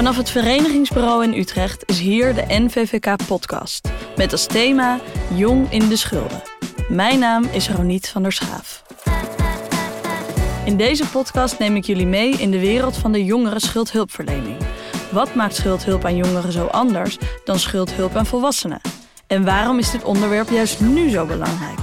Vanaf het Verenigingsbureau in Utrecht is hier de NVVK-podcast. Met als thema Jong in de Schulden. Mijn naam is Roniet van der Schaaf. In deze podcast neem ik jullie mee in de wereld van de jongere schuldhulpverlening. Wat maakt schuldhulp aan jongeren zo anders dan schuldhulp aan volwassenen? En waarom is dit onderwerp juist nu zo belangrijk?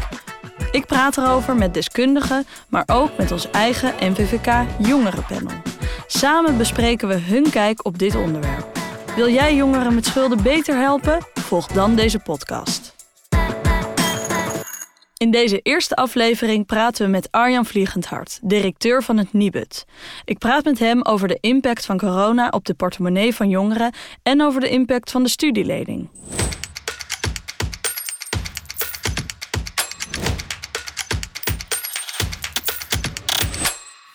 Ik praat erover met deskundigen, maar ook met ons eigen NVVK Jongerenpanel. Samen bespreken we hun kijk op dit onderwerp. Wil jij jongeren met schulden beter helpen? Volg dan deze podcast. In deze eerste aflevering praten we met Arjan Vliegendhart, directeur van het Nibud. Ik praat met hem over de impact van corona op de portemonnee van jongeren en over de impact van de studielening.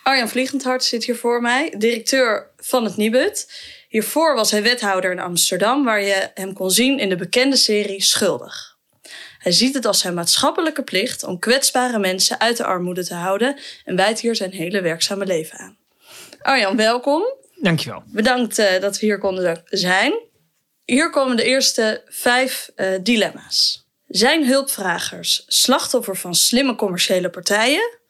Arjan Vliegendhart zit hier voor mij, directeur van het Nibud. Hiervoor was hij wethouder in Amsterdam, waar je hem kon zien in de bekende serie Schuldig. Hij ziet het als zijn maatschappelijke plicht om kwetsbare mensen uit de armoede te houden en wijdt hier zijn hele werkzame leven aan. Arjan, welkom. Dankjewel. Bedankt uh, dat we hier konden zijn. Hier komen de eerste vijf uh, dilemma's. Zijn hulpvragers slachtoffer van slimme commerciële partijen?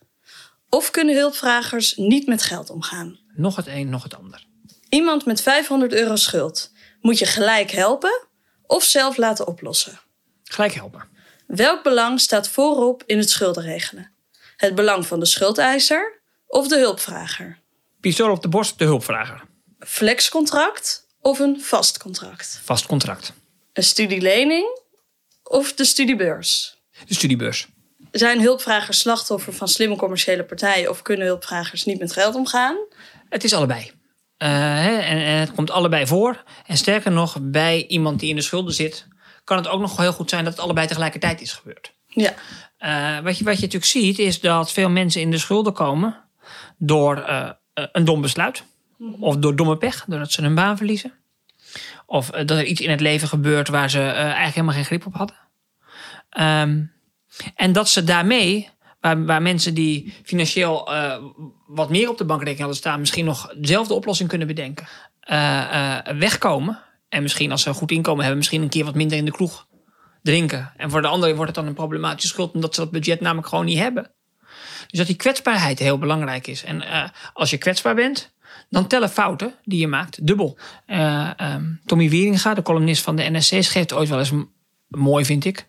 Of kunnen hulpvragers niet met geld omgaan? Nog het een, nog het ander. Iemand met 500 euro schuld. Moet je gelijk helpen of zelf laten oplossen? Gelijk helpen. Welk belang staat voorop in het schuldenregelen? Het belang van de schuldeiser of de hulpvrager? Pistool op de borst, de hulpvrager. Flexcontract of een vast contract? Vast contract. Een studielening of de studiebeurs? De studiebeurs. Zijn hulpvragers slachtoffer van slimme commerciële partijen of kunnen hulpvragers niet met geld omgaan? Het is allebei. Uh, hè, en, en, het komt allebei voor. En sterker nog, bij iemand die in de schulden zit, kan het ook nog heel goed zijn dat het allebei tegelijkertijd is gebeurd. Ja. Uh, wat, je, wat je natuurlijk ziet, is dat veel mensen in de schulden komen door uh, een dom besluit. Mm-hmm. Of door domme pech, doordat ze hun baan verliezen. Of dat er iets in het leven gebeurt waar ze eigenlijk helemaal geen grip op hadden. Um, en dat ze daarmee, waar, waar mensen die financieel uh, wat meer op de bankrekening hadden staan, misschien nog dezelfde oplossing kunnen bedenken, uh, uh, wegkomen. En misschien als ze een goed inkomen hebben, misschien een keer wat minder in de kroeg drinken. En voor de anderen wordt het dan een problematische schuld, omdat ze dat budget namelijk gewoon niet hebben. Dus dat die kwetsbaarheid heel belangrijk is. En als je kwetsbaar bent, dan tellen fouten die je maakt dubbel. Um, Tommy Wieringa, de columnist van de NSC, schreef ooit wel eens mooi vind ik.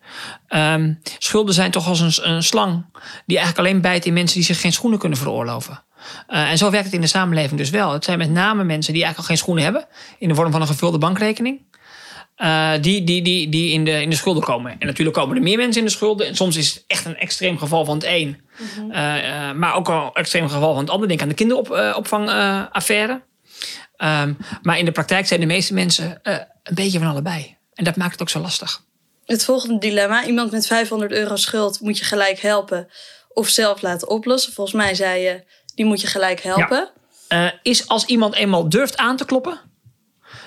Um, schulden zijn toch als een, een, slang die eigenlijk alleen bijt in mensen die zich geen schoenen kunnen veroorloven. Uh, en zo werkt het in de samenleving dus wel. Het zijn met name mensen die eigenlijk al geen schoenen hebben in de vorm van een gevulde bankrekening. Uh, die, die, die, die in, de, in de schulden komen. En natuurlijk komen er meer mensen in de schulden. En soms is het echt een extreem geval van het een. Mm -hmm. uh, maar ook een extreem geval van het ander. Denk aan de kinderopvangaffaire. Um, maar in de praktijk zijn de meeste mensen een beetje van allebei. En dat maakt het ook zo lastig. Het volgende dilemma. Iemand met 500 euro schuld moet je gelijk helpen of zelf laten oplossen. Volgens mij zei je, die moet je gelijk helpen. Ja. Uh, is als iemand eenmaal durft aan te kloppen,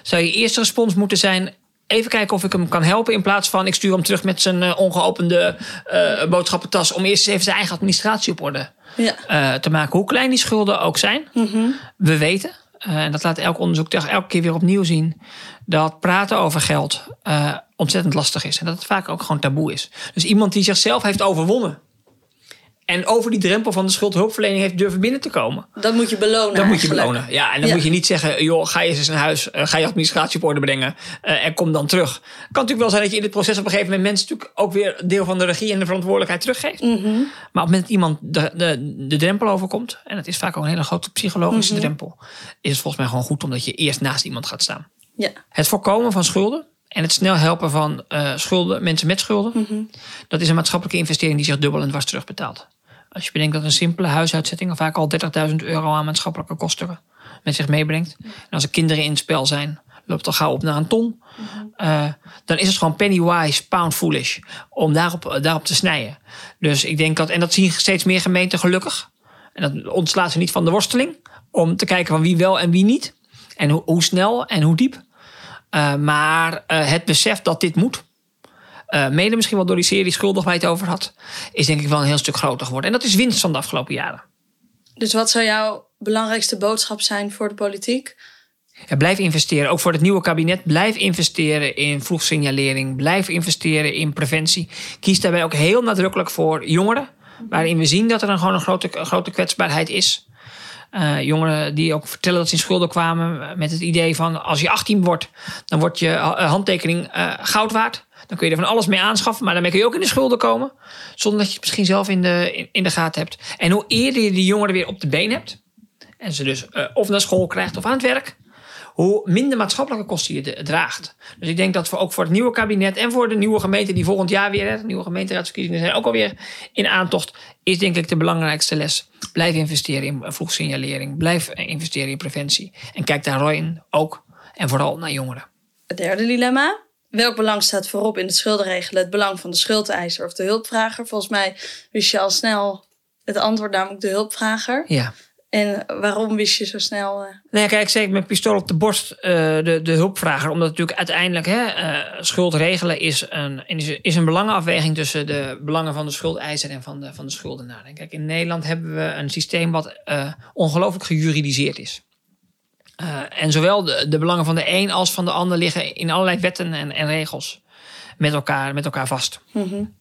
zou je eerste respons moeten zijn... even kijken of ik hem kan helpen... in plaats van ik stuur hem terug met zijn uh, ongeopende uh, boodschappentas... om eerst even zijn eigen administratie op orde ja. te maken. Hoe klein die schulden ook zijn. Mm -hmm. We weten, en dat laat elk onderzoek toch elke keer weer opnieuw zien... dat praten over geld ontzettend lastig is. En dat het vaak ook gewoon taboe is. Dus iemand die zichzelf heeft overwonnen. En over die drempel van de schuldhulpverlening heeft durven binnen te komen. Dat moet je belonen. Dat moet je belonen. Ja, en dan ja. moet je niet zeggen: joh, ga je eens naar huis, uh, ga je administratie op orde brengen uh, en kom dan terug. Het kan natuurlijk wel zijn dat je in het proces op een gegeven moment mensen natuurlijk ook weer deel van de regie en de verantwoordelijkheid teruggeeft. Mm -hmm. Maar op het moment dat iemand de, de, de drempel overkomt, en dat is vaak ook een hele grote psychologische mm -hmm. drempel, is het volgens mij gewoon goed omdat je eerst naast iemand gaat staan. Ja. Het voorkomen van schulden en het snel helpen van uh, schulden, mensen met schulden, mm -hmm. dat is een maatschappelijke investering die zich dubbel en dwars terugbetaalt. Als je bedenkt dat een simpele huisuitzetting vaak al 30.000 euro aan maatschappelijke kosten met zich meebrengt. En als er kinderen in het spel zijn, loopt al gauw op naar een ton. Mm -hmm. uh, dan is het gewoon penny wise, pound foolish om daarop, daarop te snijden. Dus ik denk dat, en dat zien steeds meer gemeenten gelukkig. En dat ontslaat ze niet van de worsteling om te kijken van wie wel en wie niet. En hoe, hoe snel en hoe diep. Uh, maar uh, het besef dat dit moet, uh, mede misschien wel door die serie Schuldig waar je het over had, is denk ik wel een heel stuk groter geworden. En dat is winst van de afgelopen jaren. Dus wat zou jouw belangrijkste boodschap zijn voor de politiek? Ja, blijf investeren. Ook voor het nieuwe kabinet. Blijf investeren in vroegsignalering. Blijf investeren in preventie. Kies daarbij ook heel nadrukkelijk voor jongeren. Waarin we zien dat er een, gewoon een grote, grote kwetsbaarheid is. Uh, jongeren die ook vertellen dat ze in schulden kwamen. Met het idee van als je 18 wordt, dan wordt je handtekening uh, goud waard. Dan kun je er van alles mee aanschaffen, maar daarmee kun je ook in de schulden komen. Zonder dat je het misschien zelf in de, in, de gaten hebt. En hoe eerder je die jongeren weer op de been hebt. En ze dus of naar school krijgt of aan het werk hoe minder maatschappelijke kosten je draagt. Dus ik denk dat voor, ook voor het nieuwe kabinet en voor de nieuwe gemeente die volgend jaar weer, de nieuwe gemeenteraadsverkiezingen zijn ook alweer in aantocht, is denk ik de belangrijkste les. Blijf investeren in vroegsignalering, blijf investeren in preventie. En kijk daarin ook en vooral naar jongeren. Het derde dilemma. Welk belang staat voorop in het schuldenregelen? Het belang van de schuldeiser of de hulpvrager? Volgens mij wist je al snel het antwoord, namelijk de hulpvrager. Ja. En waarom wist je zo snel? Uh... Nou ja, kijk, zeker met pistool op de borst uh, de, de hulpvrager. Omdat natuurlijk uiteindelijk hè, uh, schuld regelen is een, is een belangenafweging tussen de belangen van de schuldeiser en van de, van de schuldenaar. En kijk, in Nederland hebben we een systeem wat ongelooflijk gejuridiseerd is. en zowel de, de belangen van de een als van de ander liggen in allerlei wetten en, en regels met elkaar, met elkaar vast. Mm -hmm.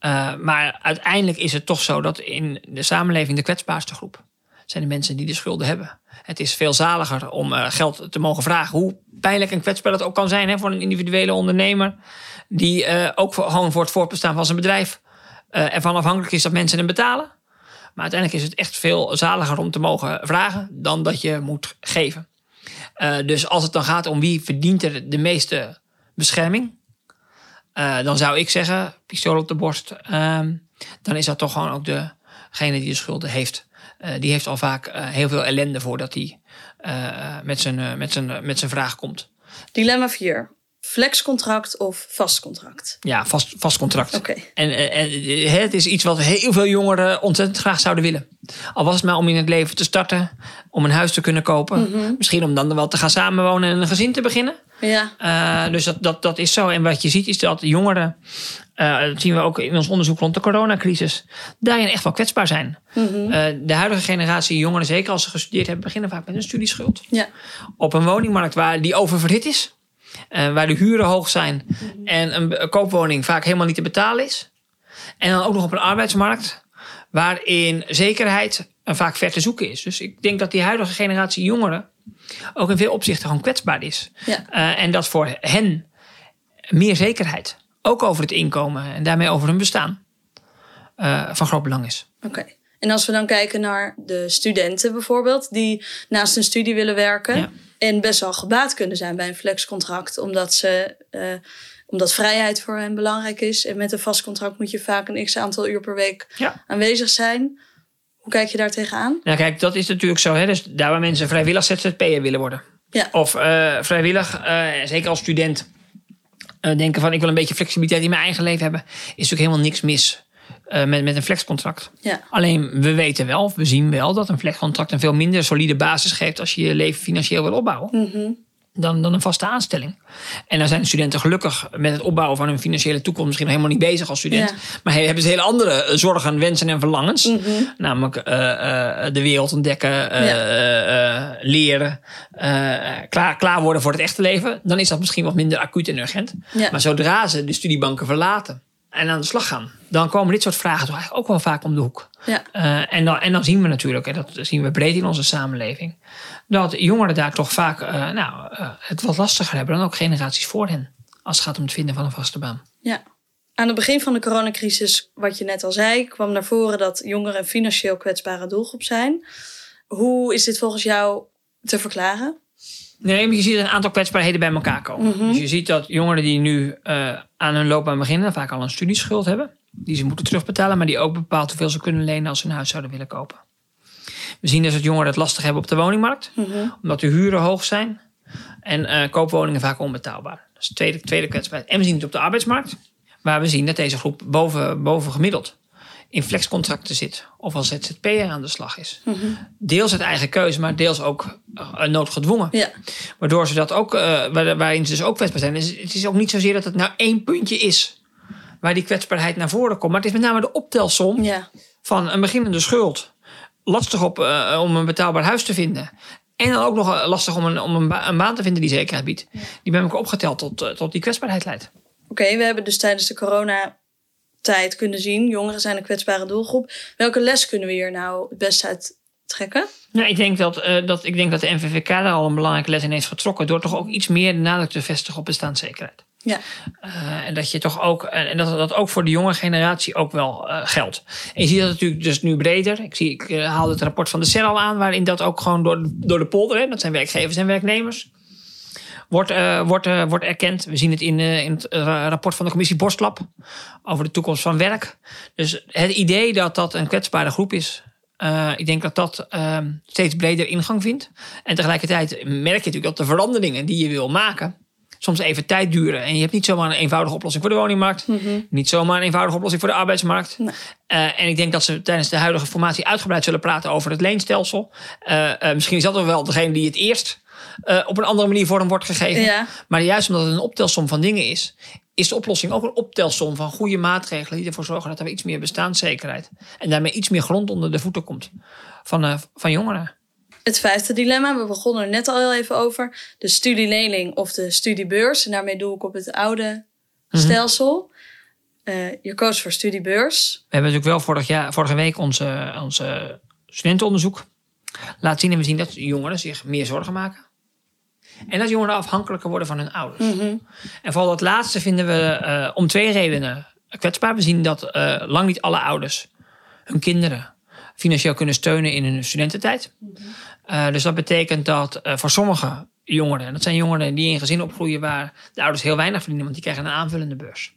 maar uiteindelijk is het toch zo dat in de samenleving de kwetsbaarste groep zijn de mensen die de schulden hebben. Het is veel zaliger om uh, geld te mogen vragen. Hoe pijnlijk en kwetsbaar dat ook kan zijn hè, voor een individuele ondernemer. Die uh, ook voor, gewoon voor het voortbestaan van zijn bedrijf uh, ervan afhankelijk is dat mensen hem betalen. Maar uiteindelijk is het echt veel zaliger om te mogen vragen dan dat je moet geven. dus als het dan gaat om wie verdient er de meeste bescherming, dan zou ik zeggen, pistool op de borst, ehm, dan is dat toch gewoon ook degene die de schulden heeft. Uh, die heeft al vaak uh, heel veel ellende voordat hij uh, met, zijn, met, zijn, met zijn vraag komt. Dilemma 4. Flexcontract of vast contract? Ja, vast, vast contract. Oké. Okay. En, en het is iets wat heel veel jongeren ontzettend graag zouden willen. Al was het maar om in het leven te starten, om een huis te kunnen kopen. Mm -hmm. Misschien om dan wel te gaan samenwonen en een gezin te beginnen. Ja. Uh, dus dat, dat, dat is zo. En wat je ziet is dat jongeren, uh, dat zien we ook in ons onderzoek rond de coronacrisis, daarin echt wel kwetsbaar zijn. Mm -hmm. uh, de huidige generatie jongeren, zeker als ze gestudeerd hebben, beginnen vaak met een studieschuld. Ja. Op een woningmarkt waar die oververhit is, waar de huren hoog zijn en een, een koopwoning vaak helemaal niet te betalen is. En dan ook nog op een arbeidsmarkt waarin zekerheid vaak ver te zoeken is. Dus ik denk dat die huidige generatie jongeren ook in veel opzichten gewoon kwetsbaar is. Ja. Uh, en dat voor hen meer zekerheid, ook over het inkomen en daarmee over hun bestaan, uh, van groot belang is. Oké. Okay. En als we dan kijken naar de studenten bijvoorbeeld, die naast hun studie willen werken ja. En best wel gebaat kunnen zijn bij een flexcontract, omdat ze. Uh, omdat vrijheid voor hen belangrijk is. En met een vast contract moet je vaak een x aantal uur per week ja. aanwezig zijn. Hoe kijk je daar tegenaan? Nou, kijk, dat is natuurlijk zo. Hè? Dus daar waar mensen vrijwillig ZZP'er willen worden. Ja. Of uh, vrijwillig, uh, zeker als student, denken van ik wil een beetje flexibiliteit in mijn eigen leven hebben. Is natuurlijk helemaal niks mis met, met een flexcontract. Ja. Alleen we weten wel, of we zien wel, dat een flexcontract een veel minder solide basis geeft als je je leven financieel wil opbouwen. Mm -hmm dan, dan een vaste aanstelling. En dan zijn studenten gelukkig met het opbouwen van hun financiële toekomst misschien helemaal niet bezig als student. Ja. Maar hebben ze hele andere zorgen, wensen en verlangens. Mm -hmm. Namelijk uh, uh, de wereld ontdekken, uh, ja. leren, klaar, klaar worden voor het echte leven. Dan is dat misschien wat minder acuut en urgent. Maar zodra ze de studiebanken verlaten en aan de slag gaan, dan komen dit soort vragen toch eigenlijk ook wel vaak om de hoek. Ja. Uh, en, dan, en dan zien we natuurlijk, en dat zien we breed in onze samenleving, dat jongeren daar toch vaak uh, nou, uh, het wat lastiger hebben dan ook generaties voor hen. Als het gaat om het vinden van een vaste baan. Ja. Aan het begin van de coronacrisis, wat je net al zei, kwam naar voren dat jongeren een financieel kwetsbare doelgroep zijn. Hoe is dit volgens jou te verklaren? Nee, maar je ziet een aantal kwetsbaarheden bij elkaar komen. Mm -hmm. Dus je ziet dat jongeren die nu uh, aan hun loopbaan beginnen, vaak al een studieschuld hebben. Die ze moeten terugbetalen, maar die ook bepaalt hoeveel ze kunnen lenen als ze een huis zouden willen kopen. We zien dus dat jongeren het lastig hebben op de woningmarkt, mm -hmm. omdat de huren hoog zijn en uh, koopwoningen vaak onbetaalbaar. Dat is de tweede, tweede kwetsbaarheid. En we zien het op de arbeidsmarkt, waar we zien dat deze groep boven, boven gemiddeld in flexcontracten zit of als ZZP'er aan de slag is. Mm -hmm. Deels uit eigen keuze, maar deels ook uh, noodgedwongen. Ja. Waardoor ze dat ook, uh, waarin ze dus ook kwetsbaar zijn. Dus het is ook niet zozeer dat het nou één puntje is waar die kwetsbaarheid naar voren komt. Maar het is met name de optelsom ja. van een beginnende schuld. Lastig op, uh, om een betaalbaar huis te vinden. En dan ook nog lastig om een, om een, ba- een baan te vinden die zekerheid biedt. Die bij elkaar opgeteld tot, eh, tot die kwetsbaarheid leidt. Oké, we hebben dus tijdens de coronatijd kunnen zien... jongeren zijn een kwetsbare doelgroep. Welke les kunnen we hier nou het beste uit trekken? Nou, ik, denk dat, eh, dat, ik denk dat de NVVK daar al een belangrijke les in heeft getrokken. Door toch ook iets meer de nadruk te vestigen op bestaanszekerheid. Ja. Eh, en dat je toch ook, en dat dat ook voor de jonge generatie ook wel eh, geldt. En je ziet dat natuurlijk dus nu breder. Ik, zie, ik eh, haalde het rapport van de CER al aan, waarin dat ook gewoon door, door de polder, hè, dat zijn werkgevers en werknemers, wordt, eh, wordt, eh, wordt erkend. We zien het in, eh, in het rapport van de commissie Borstlab over de toekomst van werk. Dus het idee dat dat een kwetsbare groep is, ik denk dat dat eh, steeds breder ingang vindt. En tegelijkertijd merk je natuurlijk dat de veranderingen die je wil maken, soms even tijd duren. En je hebt niet zomaar een eenvoudige oplossing voor de woningmarkt. Niet zomaar een eenvoudige oplossing voor de arbeidsmarkt. Nee. En ik denk dat ze tijdens de huidige formatie uitgebreid zullen praten over het leenstelsel. Misschien is dat wel degene die het eerst eh, op een andere manier vorm wordt gegeven. Ja. Maar juist omdat het een optelsom van dingen is, is de oplossing ook een optelsom van goede maatregelen die ervoor zorgen dat er iets meer bestaanszekerheid en daarmee iets meer grond onder de voeten komt van, eh, van jongeren. Het vijfde dilemma, we begonnen er net al heel even over. De studielening of de studiebeurs. En daarmee doe ik op het oude stelsel. Eh, je koos voor studiebeurs. We hebben natuurlijk wel vorig jaar, vorige week onze, onze studentenonderzoek laten zien. En we zien dat jongeren zich meer zorgen maken. En dat jongeren afhankelijker worden van hun ouders. En vooral dat laatste vinden we eh, om twee redenen kwetsbaar. We zien dat eh, lang niet alle ouders hun kinderen financieel kunnen steunen in hun studententijd. Eh, dus dat betekent dat voor sommige jongeren, en dat zijn jongeren die in een gezin opgroeien waar de ouders heel weinig verdienen, want die krijgen een aanvullende beurs.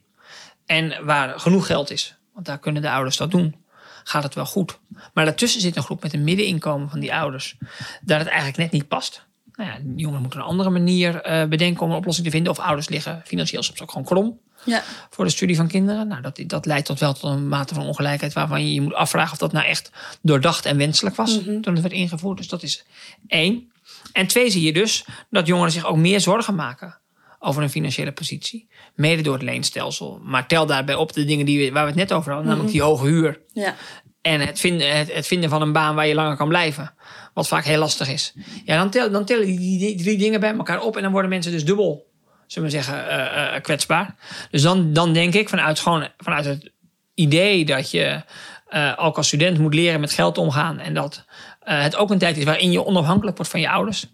En waar genoeg geld is, want daar kunnen de ouders dat doen, gaat het wel goed. Maar daartussen zit een groep met een middeninkomen van die ouders, dat het eigenlijk net niet past. Nou ja, jongeren moeten een andere manier eh, bedenken om een oplossing te vinden. Of ouders liggen financieel soms ook gewoon krom Ja. voor de studie van kinderen. Nou, dat, dat leidt tot wel tot een mate van ongelijkheid waarvan je je moet afvragen of dat nou echt doordacht en wenselijk was toen het werd ingevoerd. Dus dat is één. En twee zie je dus dat jongeren zich ook meer zorgen maken over hun financiële positie. Mede door het leenstelsel. Maar tel daarbij op de dingen die we, waar we het net over hadden, namelijk die hoge huur. Ja. En het vinden, het, het vinden van een baan waar je langer kan blijven. Wat vaak heel lastig is. Ja, dan, tel, dan tellen die, drie dingen bij elkaar op. En dan worden mensen dus dubbel, zullen we zeggen, eh, eh, kwetsbaar. Dus dan, dan denk ik vanuit, gewoon, vanuit het idee dat je eh, ook als student moet leren met geld omgaan. En dat eh, het ook een tijd is waarin je onafhankelijk wordt van je ouders.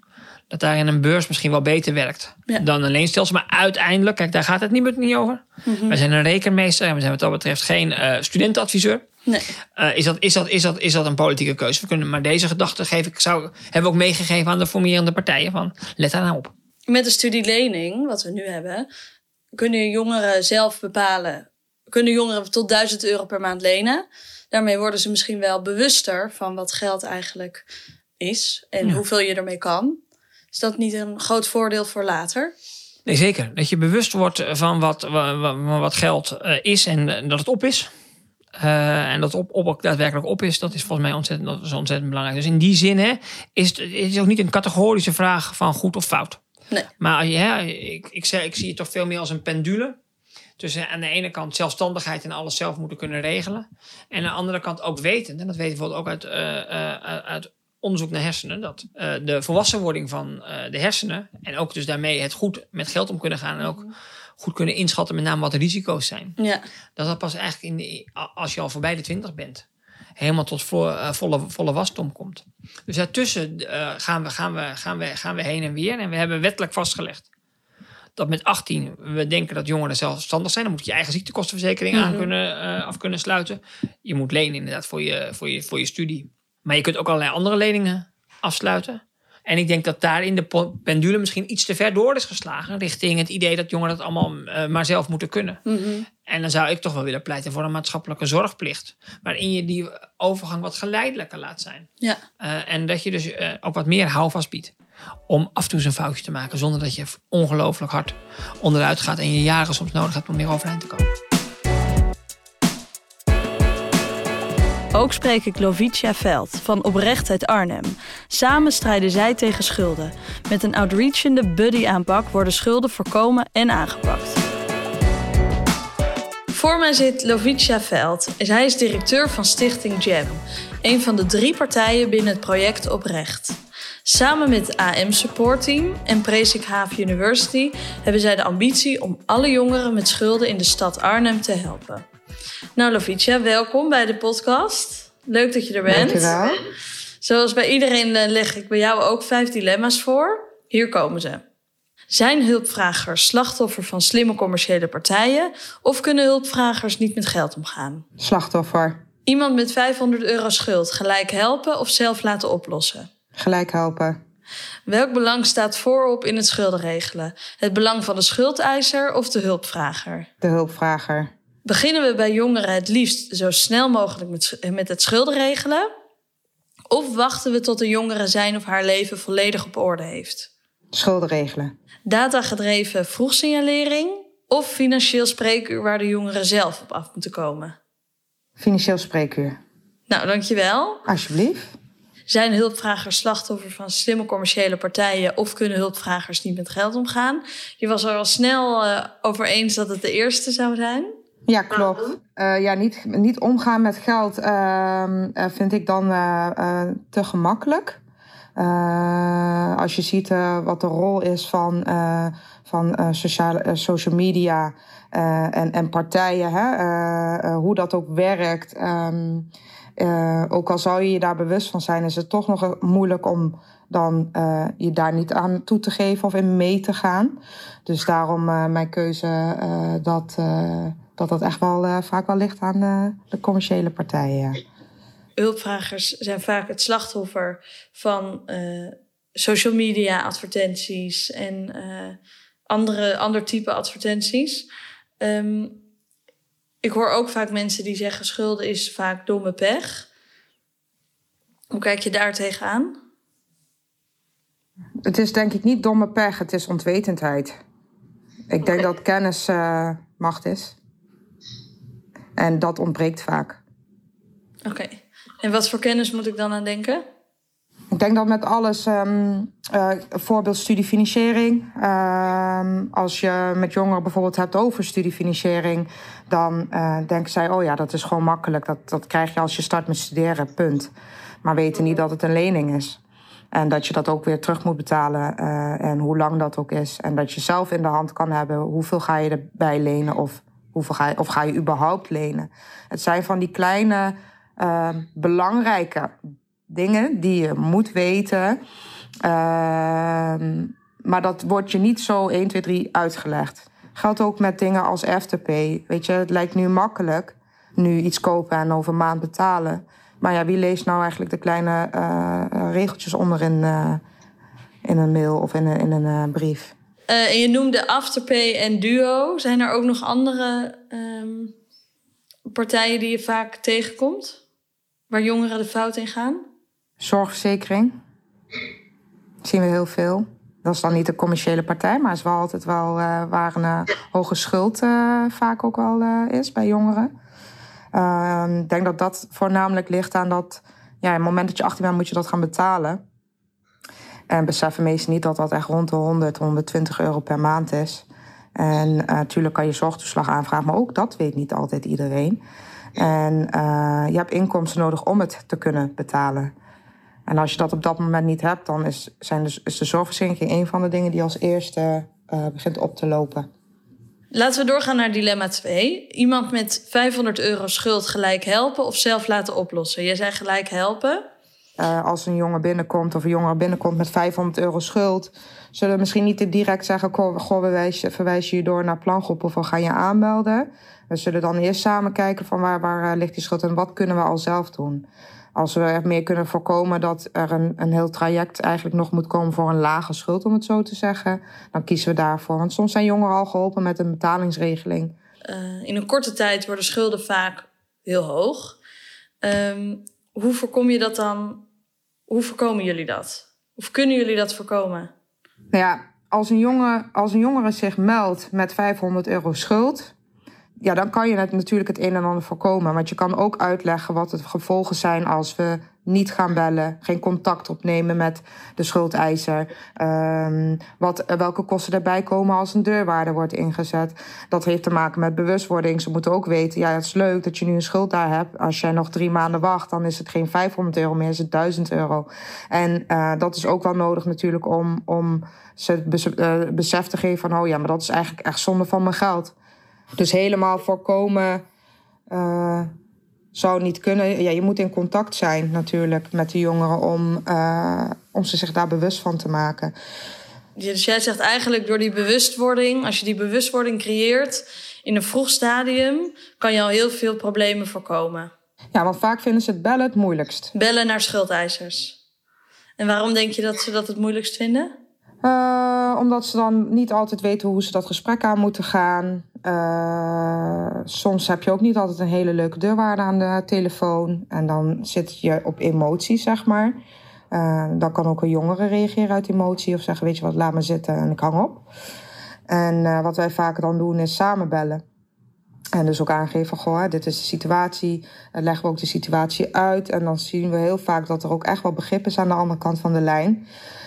Dat daarin een beurs misschien wel beter werkt Ja. dan een leenstelsel. Maar uiteindelijk, kijk, daar gaat het niet, niet over. Wij zijn een rekenmeester en we zijn wat dat betreft geen eh, studentenadviseur. Nee. Eh, is, dat, is, dat, is, dat, is dat een politieke keuze? We kunnen, maar deze gedachte geef ik, zou, hebben we ook meegegeven aan de formerende partijen. Van, let daar nou op. Met de studielening, wat we nu hebben, kunnen jongeren zelf bepalen. Kunnen jongeren tot 1000 euro per maand lenen. Daarmee worden ze misschien wel bewuster van wat geld eigenlijk is en Ja. hoeveel je ermee kan. Is dat niet een groot voordeel voor later? Nee, zeker. Dat je bewust wordt van wat, wa- wa- wa- wat geld eh, is en eh, dat het op is. Eh, en dat op, op ook daadwerkelijk op is, dat is volgens mij ontzettend, dat is ontzettend belangrijk. Dus in die zin hè, is het, is ook niet een categorische vraag van goed of fout. Nee. Maar hè, ik, ik, zeg, ik zie het toch veel meer als een pendule. Tussen aan de ene kant zelfstandigheid en alles zelf moeten kunnen regelen. En aan de andere kant ook weten, en dat weten we bijvoorbeeld ook uit, eh, eh, uit- uit onderzoek naar hersenen, dat de volwassenwording van de hersenen en ook dus daarmee het goed met geld om kunnen gaan en ook goed kunnen inschatten, met name wat de risico's zijn. Ja, Dat dat pas eigenlijk in de, als je al voorbij de twintig bent, helemaal tot vo- eh, volle, volle wasdom komt. Dus daartussen eh, gaan, we, gaan, we, gaan, we, gaan we heen en weer. En we hebben wettelijk vastgelegd dat met 18 we denken dat jongeren zelfstandig zijn. Dan moet je je eigen ziektekostenverzekering aan kunnen, eh, af kunnen sluiten. Je moet lenen inderdaad voor je, voor, je, voor je studie. Maar je kunt ook allerlei andere leningen afsluiten. En ik denk dat daar in de pendule misschien iets te ver door is geslagen. Richting het idee dat jongeren dat allemaal eh, maar zelf moeten kunnen. En dan zou ik toch wel willen pleiten voor een maatschappelijke zorgplicht. Waarin je die overgang wat geleidelijker laat zijn. ja. Eh, en dat je dus eh, ook wat meer houvast biedt. Om af en toe een foutje te maken. Zonder dat je ongelooflijk hard onderuit gaat. En je jaren soms nodig hebt om weer overeind te komen. Ook spreek ik Lovicia Veld van Oprechtheid Arnhem. Samen strijden zij tegen schulden. Met een outreachende buddy-aanpak worden schulden voorkomen en aangepakt. Voor mij zit Lovicia Veld. Zij is directeur van Stichting Jam. Een van de drie partijen binnen het project Oprecht. Samen met het AM Support Team en Prezik Haven University hebben zij de ambitie om alle jongeren met schulden in de stad Arnhem te helpen. Nou, Lovicia, welkom bij de podcast. Leuk dat je er bent. Dankjewel. Zoals bij iedereen eh, leg ik bij jou ook vijf dilemma's voor. Hier komen ze. Zijn hulpvragers slachtoffer van slimme commerciële partijen of kunnen hulpvragers niet met geld omgaan? Slachtoffer. Iemand met 500 euro schuld gelijk helpen of zelf laten oplossen? Gelijk helpen. Welk belang staat voorop in het schuldenregelen? Het belang van de schuldeiser of de hulpvrager? De hulpvrager. Beginnen we bij jongeren het liefst zo snel mogelijk met, met het schuldenregelen? Of wachten we tot de jongere zijn of haar leven volledig op orde heeft? Schulden regelen. Datagedreven vroegsignalering of financieel spreekuur waar de jongeren zelf op af moeten komen? Financieel spreekuur. Nou, dankjewel. Alsjeblieft. Zijn hulpvragers slachtoffer van slimme commerciële partijen of kunnen hulpvragers niet met geld omgaan? Je was er al snel uh, over eens dat het de eerste zou zijn. Ja, klopt. Uh, ja, niet, niet omgaan met geld uh, vind ik dan te gemakkelijk. als je ziet wat de rol is van, van sociale, social media en, en partijen, hè, hoe dat ook werkt. Um, uh, ook al zou je je daar bewust van zijn, is het toch nog moeilijk om dan uh, je daar niet aan toe te geven of in mee te gaan. Dus daarom uh, mijn keuze dat, dat dat echt wel vaak wel ligt aan de commerciële partijen. Hulpvragers zijn vaak het slachtoffer van social media advertenties en andere, ander type advertenties. Um, ik hoor ook vaak mensen die zeggen schulden is vaak domme pech. Hoe kijk je daar tegenaan? Het is denk ik niet domme pech, het is ontwetendheid. Ik denk dat kennis macht is. En dat ontbreekt vaak. Oké. Okay. En wat voor kennis moet ik dan aan denken? Ik denk dat met alles, um, uh, voorbeeld studiefinanciering. Um, als je met jongeren bijvoorbeeld hebt over studiefinanciering, dan uh, denken zij, oh ja, dat is gewoon makkelijk. Dat, dat krijg je als je start met studeren, punt. Maar weten niet dat het een lening is. En dat je dat ook weer terug moet betalen uh, en hoe lang dat ook is. En dat je zelf in de hand kan hebben hoeveel ga je erbij lenen of, ga of ga je überhaupt lenen. Het zijn van die kleine, uh, belangrijke dingen die je moet weten. Uh, maar dat wordt je niet zo 1, 2, 3 uitgelegd. Geldt ook met dingen als Afterpay. Weet je, het lijkt nu makkelijk. Nu iets kopen en over een maand betalen. Maar ja, wie leest nou eigenlijk de kleine uh, regeltjes onder in, uh, in een mail of in een, in een brief? En je noemde Afterpay en Duo. Zijn er ook nog andere um, partijen die je vaak tegenkomt? Waar jongeren de fout in gaan? Zorgverzekering. Dat zien we heel veel. Dat is dan niet de commerciële partij, maar is wel altijd wel uh, waar een uh, hoge schuld vaak ook wel is bij jongeren. Ehm, ik denk dat dat voornamelijk ligt aan dat, ja, het moment dat je 18 bent, moet je dat gaan betalen. En beseffen meestal niet dat dat echt rond de 100, 120 euro per maand is. En natuurlijk kan je zorgtoeslag aanvragen, maar ook dat weet niet altijd iedereen. En je hebt inkomsten nodig om het te kunnen betalen. En als je dat op dat moment niet hebt, dan is, zijn de, is de zorgverzekering een van de dingen die als eerste uh, begint op te lopen. Laten we doorgaan naar dilemma 2. Iemand met 500 euro schuld gelijk helpen of zelf laten oplossen? Jij zei gelijk helpen. Uh, als een jongen binnenkomt of een jongere binnenkomt met 500 euro schuld, zullen we misschien niet direct zeggen: Goh, we verwijzen je door naar plangroep of we gaan je aanmelden. We zullen dan eerst samen kijken van waar, waar uh, ligt die schuld en wat kunnen we al zelf doen als we er meer kunnen voorkomen dat er een, een heel traject eigenlijk nog moet komen voor een lage schuld, om het zo te zeggen, dan kiezen we daarvoor. Want soms zijn jongeren al geholpen met een betalingsregeling. Uh, in een korte tijd worden schulden vaak heel hoog. Um, hoe voorkom je dat dan? Hoe voorkomen jullie dat? Of kunnen jullie dat voorkomen? Nou ja, als een, jongen, als een jongere zich meldt met 500 euro schuld, ja, dan kan je het natuurlijk het een en ander voorkomen. Want je kan ook uitleggen wat de gevolgen zijn als we niet gaan bellen, geen contact opnemen met de schuldeiser. Um, wat, welke kosten erbij komen als een deurwaarde wordt ingezet. Dat heeft te maken met bewustwording. Ze moeten ook weten, ja, het is leuk dat je nu een schuld daar hebt. Als jij nog drie maanden wacht, dan is het geen 500 euro meer, is het 1000 euro. En uh, dat is ook wel nodig natuurlijk om, om ze uh, besef te geven van, oh ja, maar dat is eigenlijk echt zonde van mijn geld. Dus helemaal voorkomen uh, zou niet kunnen. Ja, je moet in contact zijn natuurlijk met de jongeren om, uh, om ze zich daar bewust van te maken. Dus jij zegt eigenlijk door die bewustwording, als je die bewustwording creëert in een vroeg stadium, kan je al heel veel problemen voorkomen. Ja, want vaak vinden ze het bellen het moeilijkst. Bellen naar schuldeisers. En waarom denk je dat ze dat het moeilijkst vinden? Uh, omdat ze dan niet altijd weten hoe ze dat gesprek aan moeten gaan. Uh, soms heb je ook niet altijd een hele leuke deurwaarde aan de telefoon. En dan zit je op emotie, zeg maar. Uh, dan kan ook een jongere reageren uit emotie of zeggen: Weet je wat, laat me zitten en ik hang op. En wat wij vaak dan doen is samen bellen. En dus ook aangeven, goh, dit is de situatie. Dan leggen we ook de situatie uit. En dan zien we heel vaak dat er ook echt wel begrip is aan de andere kant van de lijn.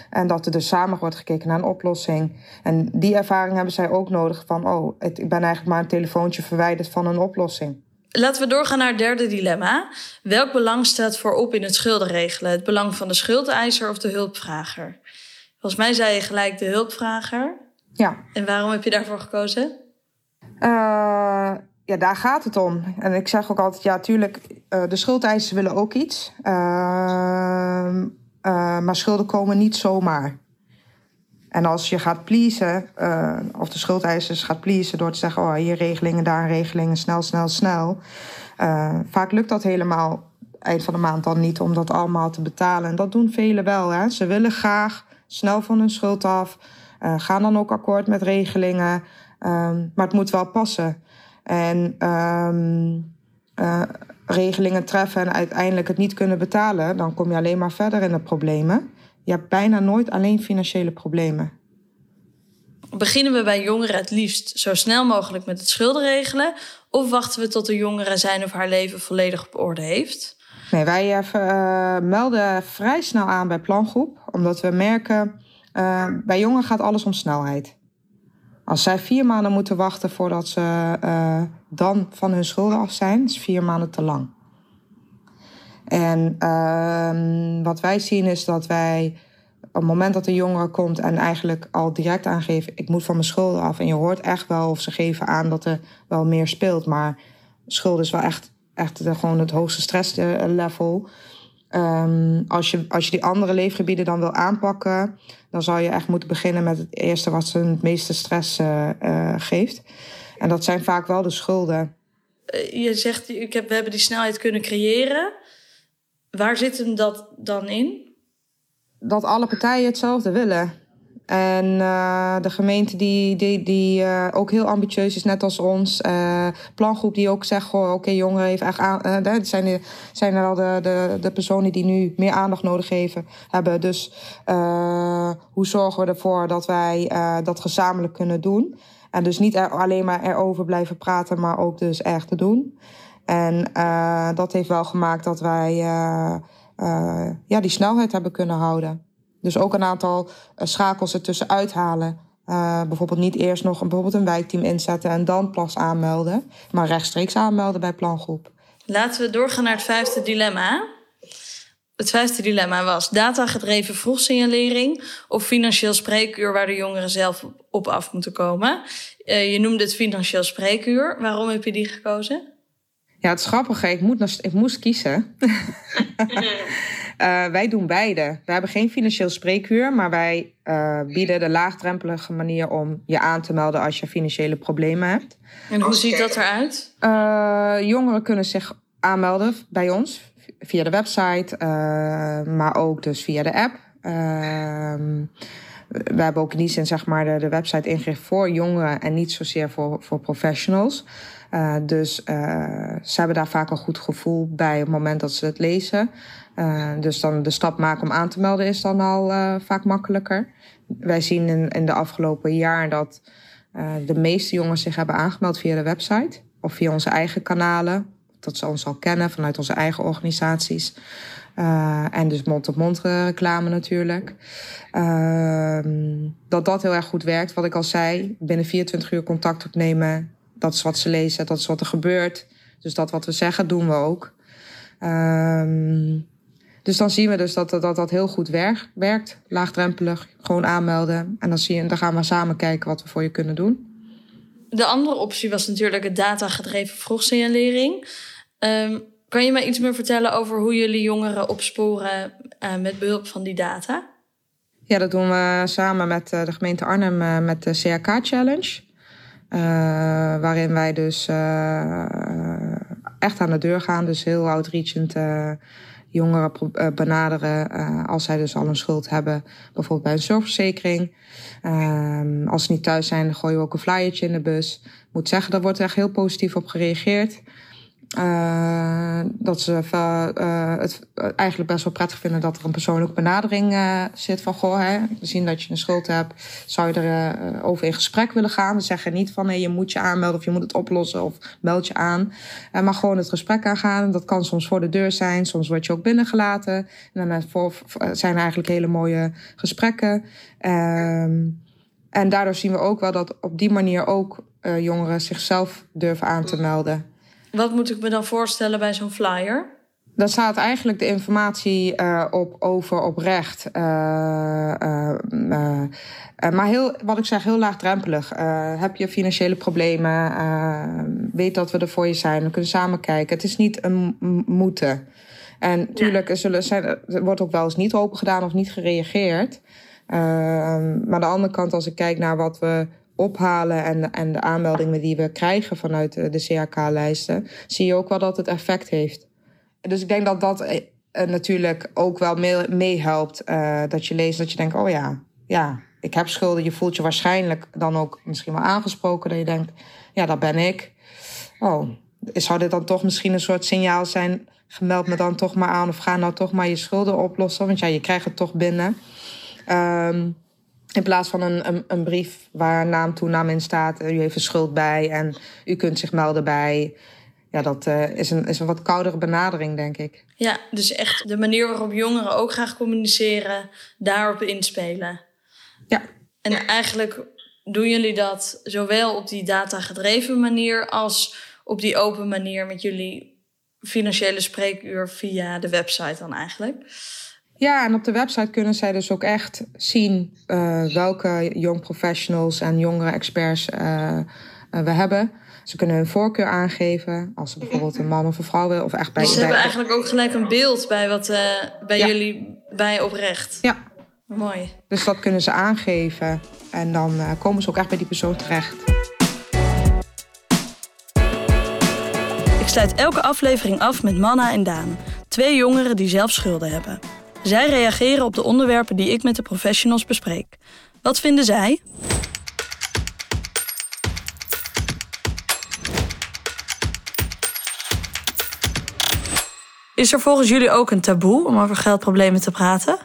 En dat er dus samen wordt gekeken naar een oplossing. En die ervaring hebben zij ook nodig van, oh, ik ben eigenlijk maar een telefoontje verwijderd van een oplossing. Laten we doorgaan naar het derde dilemma. Welk belang staat voorop in het schuldenregelen? Het belang van de schuldeiser of de hulpvrager? Volgens mij zei je gelijk de hulpvrager. Ja. En waarom heb je daarvoor gekozen? Uh, ja, daar gaat het om. En ik zeg ook altijd, ja, tuurlijk, uh, de schuldeisers willen ook iets. Uh, uh, maar schulden komen niet zomaar. En als je gaat pleasen, uh, of de schuldeisers gaat pleasen door te zeggen: oh, hier regelingen, daar regelingen, snel, snel, snel. Uh, vaak lukt dat helemaal eind van de maand dan niet om dat allemaal te betalen. En dat doen velen wel. Hè? Ze willen graag snel van hun schuld af, gaan dan ook akkoord met regelingen. Um, maar het moet wel passen. En um, regelingen treffen en uiteindelijk het niet kunnen betalen, dan kom je alleen maar verder in de problemen. Je hebt bijna nooit alleen financiële problemen. Beginnen we bij jongeren het liefst zo snel mogelijk met het schulden regelen? Of wachten we tot de jongere zijn of haar leven volledig op orde heeft? Nee, wij uh, melden vrij snel aan bij plangroep, omdat we merken, uh, bij jongeren gaat alles om snelheid. Als zij vier maanden moeten wachten voordat ze uh, dan van hun schulden af zijn, is vier maanden te lang. En uh, wat wij zien is dat wij op het moment dat de jongere komt en eigenlijk al direct aangeeft: ik moet van mijn schulden af. En je hoort echt wel of ze geven aan dat er wel meer speelt, maar schulden is wel echt, echt gewoon het hoogste stresslevel. Um, als, je, als je die andere leefgebieden dan wil aanpakken, dan zou je echt moeten beginnen met het eerste wat ze het meeste stress uh, uh, geeft. En dat zijn vaak wel de schulden. Uh, je zegt, ik heb, we hebben die snelheid kunnen creëren. Waar zit hem dat dan in? Dat alle partijen hetzelfde willen. En uh, de gemeente die, die, die uh, ook heel ambitieus is, net als ons. Uh, plangroep die ook zegt, oké, okay, jongeren heeft echt aan, uh, zijn, de, zijn er wel de, de, de personen die nu meer aandacht nodig heeft, hebben. Dus hoe zorgen we ervoor dat wij dat gezamenlijk kunnen doen? En dus niet er, alleen maar erover blijven praten, maar ook dus echt te doen. En dat heeft wel gemaakt dat wij ja, die snelheid hebben kunnen houden. Dus ook een aantal uh, schakels ertussen uithalen. Uh, bijvoorbeeld niet eerst nog een, bijvoorbeeld een wijkteam inzetten en dan pas aanmelden. Maar rechtstreeks aanmelden bij plangroep. Laten we doorgaan naar het vijfde dilemma. Het vijfde dilemma was datagedreven vroegsignalering of financieel spreekuur waar de jongeren zelf op af moeten komen. Uh, je noemde het financieel spreekuur. Waarom heb je die gekozen? Ja, het is grappig. Ik, moet, ik moest kiezen. Uh, wij doen beide. We hebben geen financieel spreekuur, maar wij uh, bieden de laagdrempelige manier om je aan te melden als je financiële problemen hebt. En hoe ziet dat eruit? Uh, jongeren kunnen zich aanmelden bij ons via de website, maar ook dus via de app. Ehm, we hebben ook in die zin zeg maar, de, de website ingericht voor jongeren en niet zozeer voor, voor professionals. Uh, dus uh, ze hebben daar vaak een goed gevoel bij op het moment dat ze het lezen. Uh, dus dan de stap maken om aan te melden is dan al vaak makkelijker. Wij zien in, de afgelopen jaar dat de meeste jongens zich hebben aangemeld via de website. of via onze eigen kanalen. Dat ze ons al kennen vanuit onze eigen organisaties. En dus mond-op-mond reclame natuurlijk. Uh, dat dat heel erg goed werkt. Wat ik al zei, binnen 24 uur contact opnemen. Dat is wat ze lezen, dat is wat er gebeurt. Dus dat wat we zeggen, doen we ook. Uh, dus dan zien we dus dat dat, dat heel goed werkt, werkt. Laagdrempelig, gewoon aanmelden. En dan, zie je, dan gaan we samen kijken wat we voor je kunnen doen. De andere optie was natuurlijk het datagedreven vroegsignalering. Um, kan je mij iets meer vertellen over hoe jullie jongeren opsporen uh, met behulp van die data? Ja, dat doen we samen met uh, de gemeente Arnhem uh, met de CRK Challenge. waarin wij dus echt aan de deur gaan. Dus heel outreachend jongeren benaderen als zij dus al een schuld hebben. Bijvoorbeeld bij een zorgverzekering. Ehm, als ze niet thuis zijn, gooien we ook een flyertje in de bus. Ik moet zeggen, daar wordt echt heel positief op gereageerd. Uh, dat ze uh, het eigenlijk best wel prettig vinden dat er een persoonlijke benadering uh, zit van goh, hè, zien dat je een schuld hebt, zou je er over in gesprek willen gaan? We zeggen niet van hey, je moet je aanmelden of je moet het oplossen of meld je aan, maar gewoon het gesprek aangaan. Dat kan soms voor de deur zijn, soms word je ook binnengelaten. En dan zijn er eigenlijk hele mooie gesprekken. Ehm, en daardoor zien we ook wel dat op die manier ook jongeren zichzelf durven aan te melden. Wat moet ik me dan voorstellen bij zo'n flyer? Daar staat eigenlijk de informatie uh, op over oprecht. Uh, uh, maar heel, wat ik zeg, heel laagdrempelig. heb je financiële problemen? weet dat we er voor je zijn. We kunnen samen kijken. Het is niet een moeten. En natuurlijk, ja. er, zijn, er wordt ook wel eens niet open gedaan of niet gereageerd. maar aan de andere kant, als ik kijk naar wat we ophalen en, en de aanmeldingen die we krijgen vanuit de CHK-lijsten, zie je ook wel dat het effect heeft. Dus ik denk dat dat eh, natuurlijk ook wel meehelpt. Mee dat je leest dat je denkt, oh ja, ja, ik heb schulden. Je voelt je waarschijnlijk dan ook misschien wel aangesproken. Dat je denkt, ja, dat ben ik. Oh, zou dit dan toch misschien een soort signaal zijn? Gemeld me dan toch maar aan of ga nou toch maar je schulden oplossen. Want ja, je krijgt het toch binnen. Um, in plaats van een, een, een brief waar naam, toenaam in staat. U heeft een schuld bij en u kunt zich melden bij. Ja, dat uh, is, een, is een wat koudere benadering, denk ik. Ja, dus echt de manier waarop jongeren ook graag communiceren, daarop inspelen. Ja. En eigenlijk doen jullie dat zowel op die data-gedreven manier als op die open manier met jullie financiële spreekuur via de website dan eigenlijk. Ja, en op de website kunnen zij dus ook echt zien uh, welke young professionals en jongere experts uh, uh, we hebben. Ze kunnen hun voorkeur aangeven als ze bijvoorbeeld een man of een vrouw willen. Of echt bij, dus ze bij, hebben eigenlijk ook gelijk een beeld bij, wat, bij ja. jullie bij oprecht. Ja. Mooi. Dus dat kunnen ze aangeven. En dan komen ze ook echt bij die persoon terecht. Ik sluit elke aflevering af met Manna en Daan. Twee jongeren die zelf schulden hebben. Zij reageren op de onderwerpen die ik met de professionals bespreek. Wat vinden zij? Is er volgens jullie ook een taboe om over geldproblemen te praten?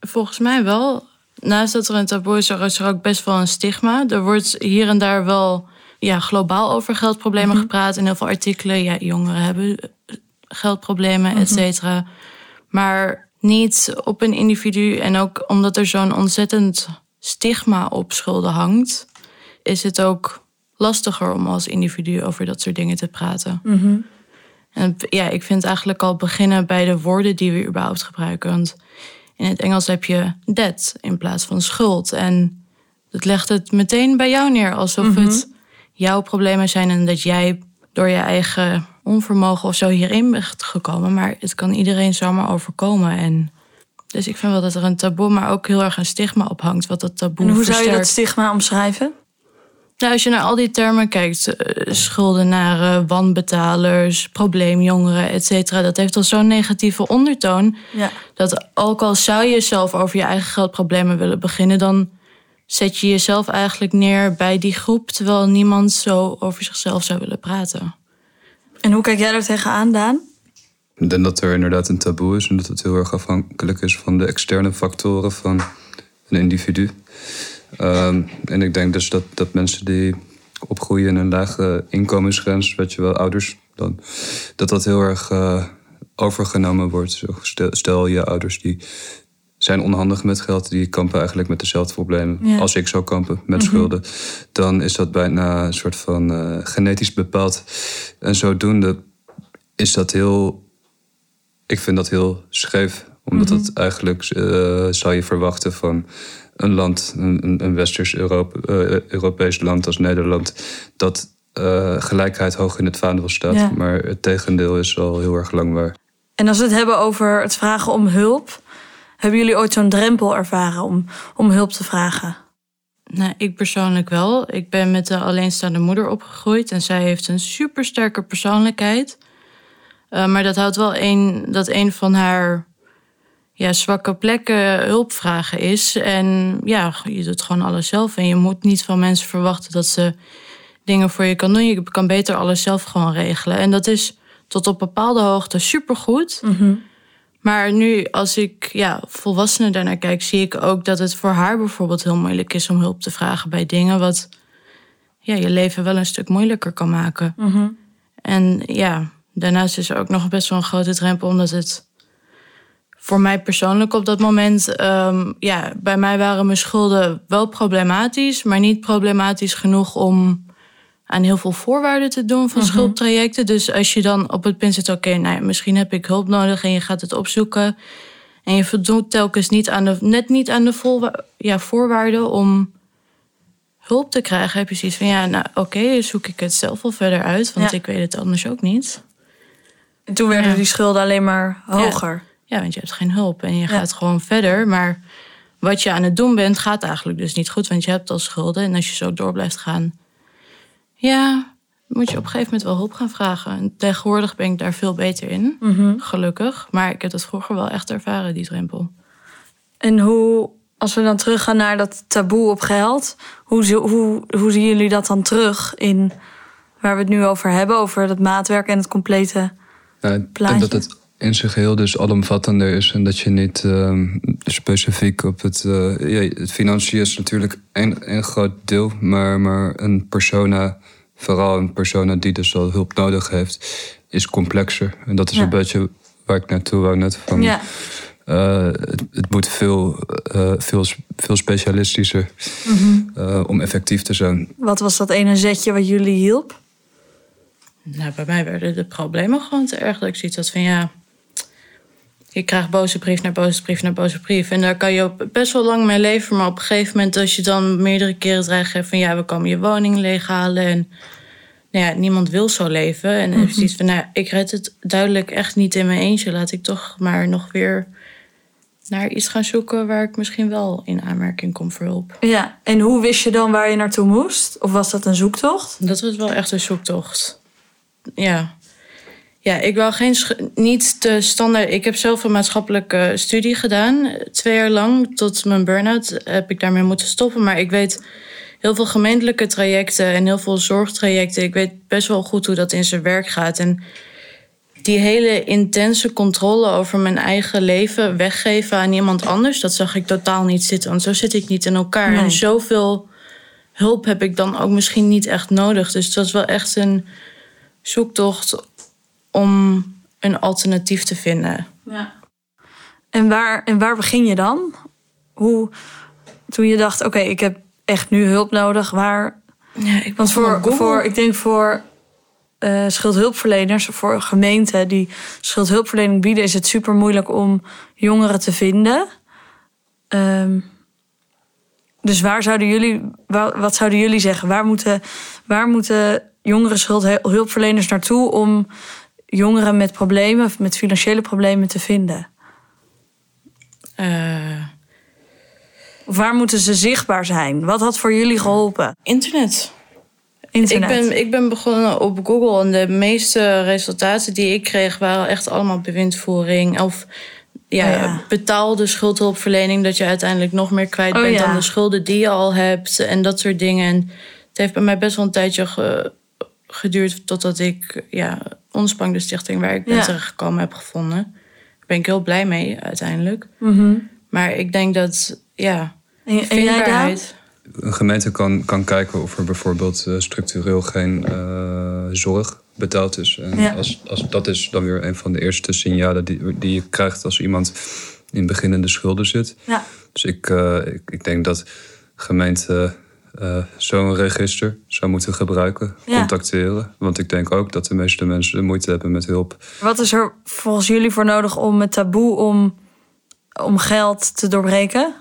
Volgens mij wel. Naast dat er een taboe is, is er ook best wel een stigma. Er wordt hier en daar wel ja, globaal over geldproblemen mm -hmm. gepraat. In heel veel artikelen. Ja, jongeren hebben geldproblemen, mm -hmm. et cetera. Maar niet op een individu. En ook omdat er zo'n ontzettend stigma op schulden hangt, is het ook lastiger om als individu over dat soort dingen te praten. Mm -hmm. En ja, ik vind eigenlijk al beginnen bij de woorden die we überhaupt gebruiken. Want in het Engels heb je debt in plaats van schuld. En dat legt het meteen bij jou neer, alsof mm -hmm. het jouw problemen zijn en dat jij door je eigen onvermogen of zo hierin bent gekomen. Maar het kan iedereen zomaar overkomen. En dus ik vind wel dat er een taboe, maar ook heel erg een stigma op hangt. Wat dat taboe en hoe versterkt. zou je dat stigma omschrijven? Nou, als je naar al die termen kijkt, schuldenaren, wanbetalers, probleemjongeren, et cetera, dat heeft al zo'n negatieve ondertoon. Ja. Dat ook al zou je zelf over je eigen geldproblemen willen beginnen, dan zet je jezelf eigenlijk neer bij die groep, terwijl niemand zo over zichzelf zou willen praten. En hoe kijk jij daar tegenaan, Daan? Ik denk dat er inderdaad een taboe is en dat het heel erg afhankelijk is van de externe factoren van een individu. Um, en ik denk dus dat, dat mensen die opgroeien in een lage inkomensgrens, weet je wel, ouders, dan, dat dat heel erg uh, overgenomen wordt. Stel, je ouders die zijn onhandig met geld, die kampen eigenlijk met dezelfde problemen als ik zou kampen met mhm. schulden, dan is dat bijna een soort van uh, genetisch bepaald. En zodoende is dat heel, ik vind dat heel scheef, omdat mm het eigenlijk uh, zou je verwachten van een land, een, een westers Europe, uh, Europees land als Nederland, dat gelijkheid hoog in het vaandel staat. Maar het tegendeel is al heel erg lang waar. En als we het hebben over het vragen om hulp, hebben jullie ooit zo'n drempel ervaren om, om hulp te vragen? Nou, ik persoonlijk wel. Ik ben met de alleenstaande moeder opgegroeid en zij heeft een supersterke persoonlijkheid. Uh, maar dat houdt wel een, dat een van haar ja, zwakke plekken hulpvragen is. En ja, je doet gewoon alles zelf. En je moet niet van mensen verwachten dat ze dingen voor je kan doen. Je kan beter alles zelf gewoon regelen. En dat is tot op bepaalde hoogte supergoed. Mm Maar nu, als ik ja, volwassenen daarnaar kijk, zie ik ook dat het voor haar bijvoorbeeld heel moeilijk is om hulp te vragen bij dingen wat ja, je leven wel een stuk moeilijker kan maken. Mhm. En ja, daarnaast is er ook nog best wel een grote drempel, omdat het voor mij persoonlijk op dat moment, um, ja, bij mij waren mijn schulden wel problematisch, maar niet problematisch genoeg om aan heel veel voorwaarden te doen van mhm. schuldtrajecten. Dus als je dan op het punt zit, oké, nou ja, misschien heb ik hulp nodig en je gaat het opzoeken. En je voldoet telkens niet aan de, net niet aan de ja, voorwaarden om hulp te krijgen. Heb je zoiets van, ja, nou oké, zoek ik het zelf wel verder uit, want ik weet het anders ook niet. En toen werden die schulden alleen maar hoger. Ja, want je hebt geen hulp en je gaat gewoon verder. Maar wat je aan het doen bent, gaat eigenlijk dus niet goed. Want je hebt al schulden. En als je zo door blijft gaan, ja, moet je op een gegeven moment wel hulp gaan vragen. En tegenwoordig ben ik daar veel beter in, mhm. gelukkig. Maar ik heb dat vroeger wel echt ervaren, die drempel. En hoe, als we dan teruggaan naar dat taboe op geld, hoe, hoe, hoe zien jullie dat dan terug in waar we het nu over hebben, over het maatwerk en het complete plaatje? dat het in zijn geheel dus alomvattender is. En dat je niet uh, specifiek op het. Uh, ja, het financiën is natuurlijk een, een groot deel, maar, maar een persona, vooral een persona die dus al hulp nodig heeft, is complexer. En dat is een beetje waar ik naartoe wou net van. Ja. Uh, het, het, moet veel, veel, veel specialistischer mm om effectief te zijn. Wat was dat ene zetje wat jullie hielp? Nou, bij mij werden de problemen gewoon te erg. Dat ik zoiets had van ja, je krijgt boze brief naar boze brief naar boze brief. En daar kan je best wel lang mee leven. Maar op een gegeven moment, als je dan meerdere keren dreigt hebt van ja, we komen je woning leeghalen. En nou ja, niemand wil zo leven. En mm -hmm. van nou, ik red het duidelijk echt niet in mijn eentje. Laat ik toch maar nog weer naar iets gaan zoeken waar ik misschien wel in aanmerking kom voor hulp. Ja, en hoe wist je dan waar je naartoe moest? Of was dat een zoektocht? Dat was wel echt een zoektocht. Ja. Ja, ik wou geen niet de standaard. Ik heb zelf een maatschappelijke studie gedaan. Twee jaar lang tot mijn burn-out heb ik daarmee moeten stoppen. Maar ik weet heel veel gemeentelijke trajecten en heel veel zorgtrajecten. Ik weet best wel goed hoe dat in zijn werk gaat. En die hele intense controle over mijn eigen leven weggeven aan iemand anders, dat zag ik totaal niet zitten. Want zo zit ik niet in elkaar. En zoveel hulp heb ik dan ook misschien niet echt nodig. Dus dat was wel echt een zoektocht om een alternatief te vinden. Ja. En waar, en waar begin je dan? Hoe, toen je dacht, oké, ik heb echt nu hulp nodig, waar... Ja, ik Want voor, voor, ik denk voor uh, schuldhulpverleners, voor gemeenten die schuldhulpverlening bieden, is het super moeilijk om jongeren te vinden. Um, dus waar zouden jullie, wat zouden jullie zeggen? Waar moeten, waar moeten jongeren schuldhulpverleners naartoe om jongeren met problemen, met financiële problemen te vinden? Uh, waar moeten ze zichtbaar zijn? Wat had voor jullie geholpen? Internet. Internet. Ik ben, ik ben begonnen op Google en de meeste resultaten die ik kreeg waren echt allemaal bewindvoering of ja, oh betaalde schuldhulpverlening. Dat je uiteindelijk nog meer kwijt oh bent dan de schulden die je al hebt en dat soort dingen. En het heeft bij mij best wel een tijdje geduurd totdat ik ja, Ontsprang de stichting waar ik ben ja. terechtgekomen heb gevonden. Daar ben ik heel blij mee uiteindelijk. Mhm. Maar ik denk dat, ja, en, en jij daar? een gemeente kan, kan kijken of er bijvoorbeeld uh, structureel geen uh, zorg betaald is. En Ja. als, als, dat is dan weer een van de eerste signalen die, die je krijgt als iemand in beginnende schulden zit. Ja. Dus ik, eh, ik, ik denk dat gemeenten eh, zo'n register zou moeten gebruiken, Ja. contacteren. Want ik denk ook dat de meeste mensen moeite hebben met hulp. Wat is er volgens jullie voor nodig om het taboe om, om geld te doorbreken?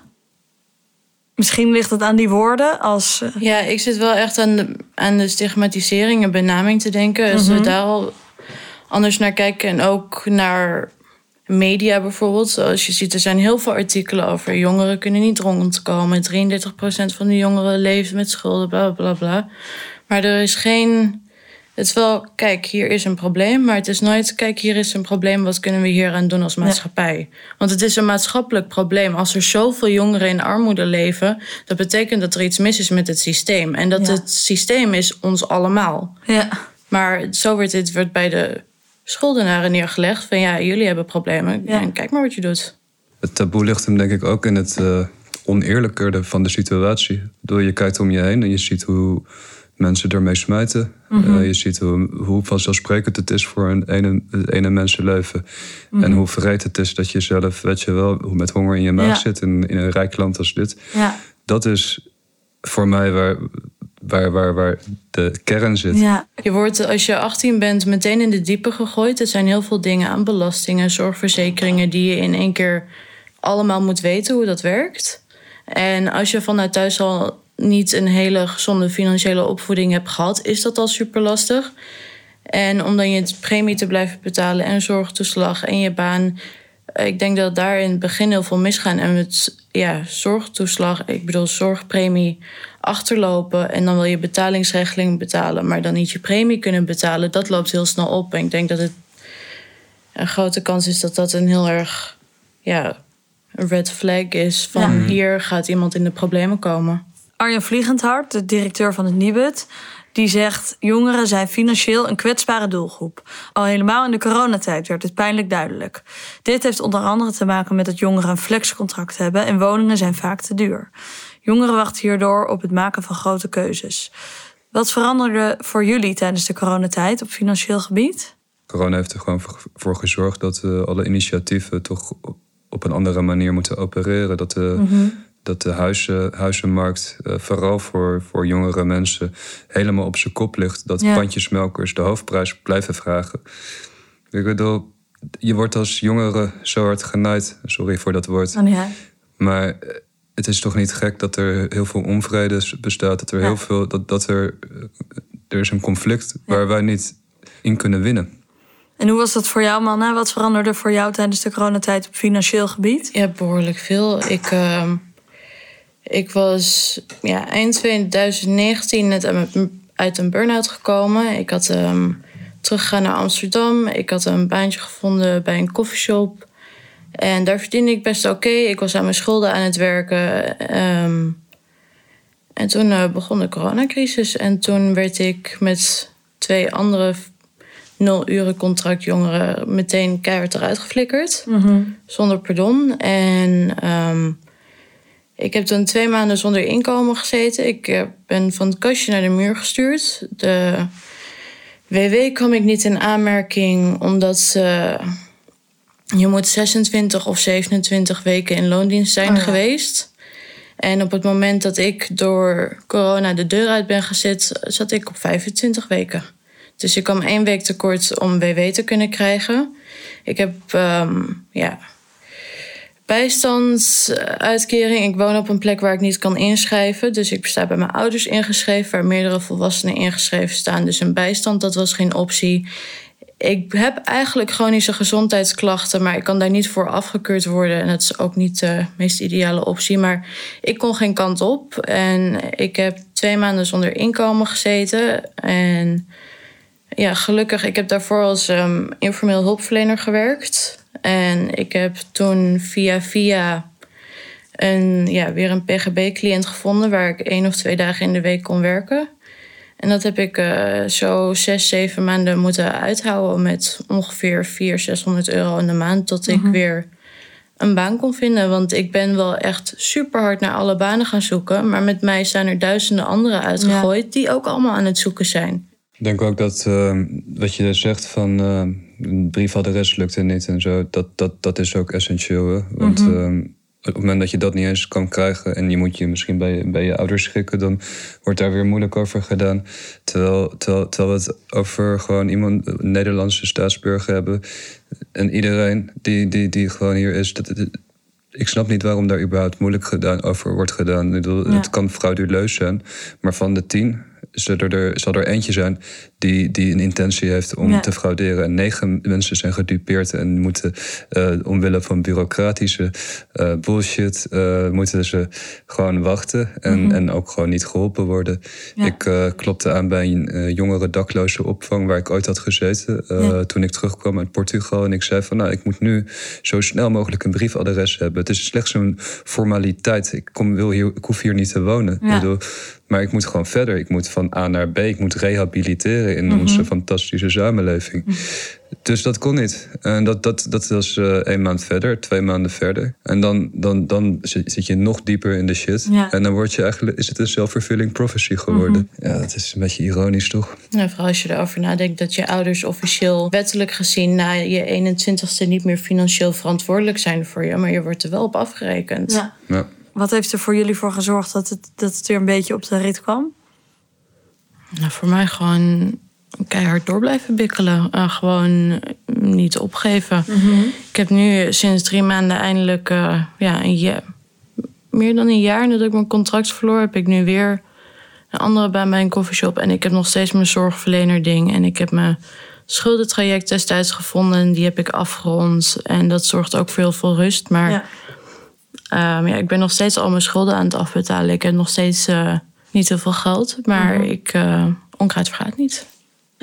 Misschien ligt het aan die woorden als... eh, Ja, ik zit wel echt aan de, aan de stigmatisering en benaming te denken. Als we daar al anders naar kijken en ook naar media bijvoorbeeld. Zoals je ziet, er zijn heel veel artikelen over jongeren kunnen niet rondkomen. 33% van de jongeren leeft met schulden, bla bla bla. Maar er is geen. Het is wel, kijk, hier is een probleem, maar het is nooit, kijk, hier is een probleem, wat kunnen we hier aan doen als maatschappij? Want het is een maatschappelijk probleem. Als er zoveel jongeren in armoede leven, dat betekent dat er iets mis is met het systeem. En dat Ja. het systeem is ons allemaal. ja. Maar zo wordt dit wordt bij de schuldenaren neergelegd: van ja, jullie hebben problemen. Ja. En kijk maar wat je doet. Het taboe ligt hem denk ik ook in het eh oneerlijke van de situatie. Bedoel, je kijkt om je heen en je ziet hoe mensen ermee smijten. Eh, je ziet hoe, hoe vanzelfsprekend het is voor een ene, ene mensenleven. En hoe verreed het is dat je zelf, weet je wel, hoe met honger in je maag Ja. zit in, in een rijk land als dit. Ja. Dat is voor mij waar, waar, waar, waar de kern zit. ja. Je wordt, als je 18 bent, meteen in de diepe gegooid. Er zijn heel veel dingen aan belastingen, zorgverzekeringen, die je in één keer allemaal moet weten hoe dat werkt. En als je vanuit thuis al niet een hele gezonde financiële opvoeding hebt gehad, is dat al super lastig. En om dan je premie te blijven betalen en zorgtoeslag en je baan. Eh, Ik denk dat daar in het begin heel veel misgaan. En met ja, zorgtoeslag, ik bedoel zorgpremie, achterlopen. En dan wil je betalingsregeling betalen, maar dan niet je premie kunnen betalen. Dat loopt heel snel op. En ik denk dat het een grote kans is dat dat een heel erg ja, een red flag is. Van Ja. hier gaat iemand in de problemen komen. Arjen Vliegendhart, de directeur van het Nibud, die zegt: jongeren zijn financieel een kwetsbare doelgroep. Al helemaal in de coronatijd werd dit pijnlijk duidelijk. Dit heeft onder andere te maken met dat jongeren een flexcontract hebben en woningen zijn vaak te duur. Jongeren wachten hierdoor op het maken van grote keuzes. Wat veranderde voor jullie tijdens de coronatijd op financieel gebied? Corona heeft er gewoon voor, gezorgd dat eh, alle initiatieven toch op een andere manier moeten opereren. Dat de, dat de huizen, huizenmarkt, eh, vooral voor, voor jongere mensen, helemaal op zijn kop ligt. Dat Ja. pandjesmelkers de hoofdprijs blijven vragen. Ik bedoel, je wordt als jongere zo hard genaaid. Sorry voor dat woord. Oh, ja. Maar eh, het is toch niet gek dat er heel veel onvrede bestaat. Dat er Ja. heel veel. Dat, dat er. eh, Er is een conflict waar wij niet in kunnen winnen. En hoe was dat voor jou, Manna? Wat veranderde voor jou tijdens de coronatijd op financieel gebied? Ja, behoorlijk veel. Ik, ehm, ik was ja, eind 2019 net uit een burn-out gekomen. Ik had ehm teruggegaan naar Amsterdam. Ik had een baantje gevonden bij een koffieshop. En daar verdiende ik best oké. Ik was aan mijn schulden aan het werken. Ehm, en toen eh, begon de coronacrisis. En toen werd ik met twee andere nul-uren contractjongeren meteen keihard eruit geflikkerd zonder pardon. En ehm, ik heb toen twee maanden zonder inkomen gezeten. Ik eh, ben van het kastje naar de muur gestuurd. De WW kwam ik niet in aanmerking omdat ze... Je moet 26 of 27 weken in loondienst zijn Oh ja. geweest. En op het moment dat ik door corona de deur uit ben gezet, zat ik op 25 weken. Dus ik kwam één week tekort om WW te kunnen krijgen. Ik heb ehm, ja, bijstandsuitkering. Ik woon op een plek waar ik niet kan inschrijven. Dus ik sta bij mijn ouders ingeschreven, waar meerdere volwassenen ingeschreven staan. Dus een bijstand, dat was geen optie. Ik heb eigenlijk chronische gezondheidsklachten, maar ik kan daar niet voor afgekeurd worden. En dat is ook niet de meest ideale optie. Maar ik kon geen kant op. En ik heb twee maanden zonder inkomen gezeten. En ja, gelukkig, ik heb daarvoor als ehm, informeel hulpverlener gewerkt. En ik heb toen via via een, ja, weer een PGB-cliënt gevonden... waar ik één of twee dagen in de week kon werken. En dat heb ik eh, zo zes, zeven maanden moeten uithouden... met ongeveer 400, 600 euro in de maand... tot ik weer een baan kon vinden. Want ik ben wel echt super hard naar alle banen gaan zoeken. Maar met mij zijn er duizenden anderen uitgegooid die ook allemaal aan het zoeken zijn. Ik denk ook dat uh, wat je zegt van uh, een briefadres lukte niet en zo, dat, dat, dat is ook essentieel. Hè? Want mm -hmm. op het moment dat je dat niet eens kan krijgen en je moet je misschien bij, bij je ouders schikken, dan wordt daar weer moeilijk over gedaan. Terwijl, terwijl, terwijl we het over gewoon iemand, een Nederlandse staatsburger hebben en iedereen die, die, die gewoon hier is. Dat, ik snap niet waarom daar überhaupt moeilijk gedaan, over wordt gedaan. Ik bedoel, ja. Het kan frauduleus zijn, maar van de tien zal er, zal er eentje zijn die, die een intentie heeft om Ja. te frauderen. En negen mensen zijn gedupeerd en moeten eh, omwille van bureaucratische eh, bullshit, eh, moeten ze gewoon wachten en, en ook gewoon niet geholpen worden. Ja. Ik klopte aan bij een jongere dakloze opvang waar ik ooit had gezeten Ja. toen ik terugkwam uit Portugal. En ik zei van nou, ik moet nu zo snel mogelijk een briefadres hebben. Het is slechts een formaliteit. Ik, kom, wil hier, ik hoef hier niet te wonen. Ja. Ik bedoel, maar ik moet gewoon verder. Ik moet van A naar B. Ik moet rehabiliteren in onze fantastische samenleving. Dus dat kon niet. En dat, dat, dat was eh één maand verder, twee maanden verder. En dan, dan, dan zit zit je nog dieper in de shit. Ja. En dan word je eigenlijk, is het een self-fulfilling prophecy geworden. Ja, dat is een beetje ironisch, toch? Nou, vooral als je erover nadenkt dat je ouders officieel wettelijk gezien na je 21ste niet meer financieel verantwoordelijk zijn voor je, maar je wordt er wel op afgerekend. Ja. Ja. Wat heeft er voor jullie voor gezorgd dat het, dat het weer een beetje op de rit kwam? Nou, voor mij gewoon keihard door blijven bikkelen. En gewoon niet opgeven. Ik heb nu sinds drie maanden eindelijk eh, ja, een meer dan een jaar nadat ik mijn contract verloor, heb ik nu weer een andere baan bij een koffieshop. En ik heb nog steeds mijn zorgverlener ding. En ik heb mijn schuldentraject destijds gevonden. En die heb ik afgerond. En dat zorgt ook voor heel veel rust. Maar Ja. Ehm, ja, ik ben nog steeds al mijn schulden aan het afbetalen. Ik heb nog steeds eh, niet heel veel geld. Maar ik, eh onkruid vergaat niet.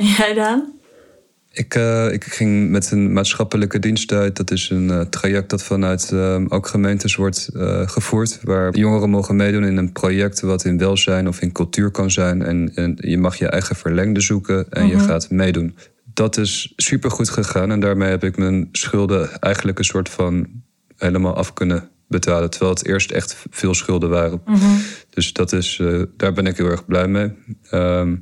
En jij Daan? Ik, eh, ik ging met een maatschappelijke dienst uit. Dat is een eh, traject dat vanuit eh, ook gemeentes wordt gevoerd. Waar jongeren mogen meedoen in een project wat in welzijn of in cultuur kan zijn. En, en je mag je eigen verlengde zoeken en je gaat meedoen. Dat is supergoed gegaan. En daarmee heb ik mijn schulden eigenlijk een soort van helemaal af kunnen betalen. Terwijl het eerst echt veel schulden waren. Dus dat is, daar ben ik heel erg blij mee. Ehm,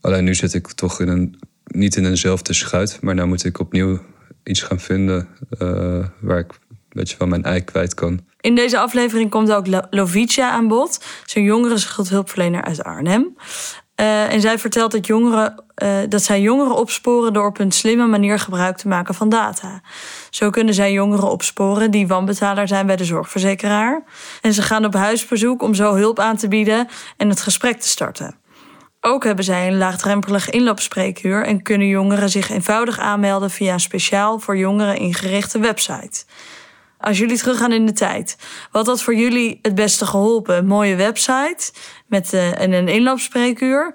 alleen nu zit ik toch in een, niet in eenzelfde schuit. Maar nu moet ik opnieuw iets gaan vinden eh, waar ik een beetje van mijn ei kwijt kan. In deze aflevering komt ook Lo- Lovicia aan bod. Zo'n jongere schuldhulpverlener uit Arnhem. Eh, en zij vertelt dat, jongeren, eh, dat zij jongeren opsporen door op een slimme manier gebruik te maken van data. Zo kunnen zij jongeren opsporen die wanbetaler zijn bij de zorgverzekeraar. En ze gaan op huisbezoek om zo hulp aan te bieden en het gesprek te starten. Ook hebben zij een laagdrempelig inloopspreekuur en kunnen jongeren zich eenvoudig aanmelden via een speciaal voor jongeren ingerichte website. Als jullie teruggaan in de tijd, wat had voor jullie het beste geholpen? Een mooie website met eh, en een inloopspreekuur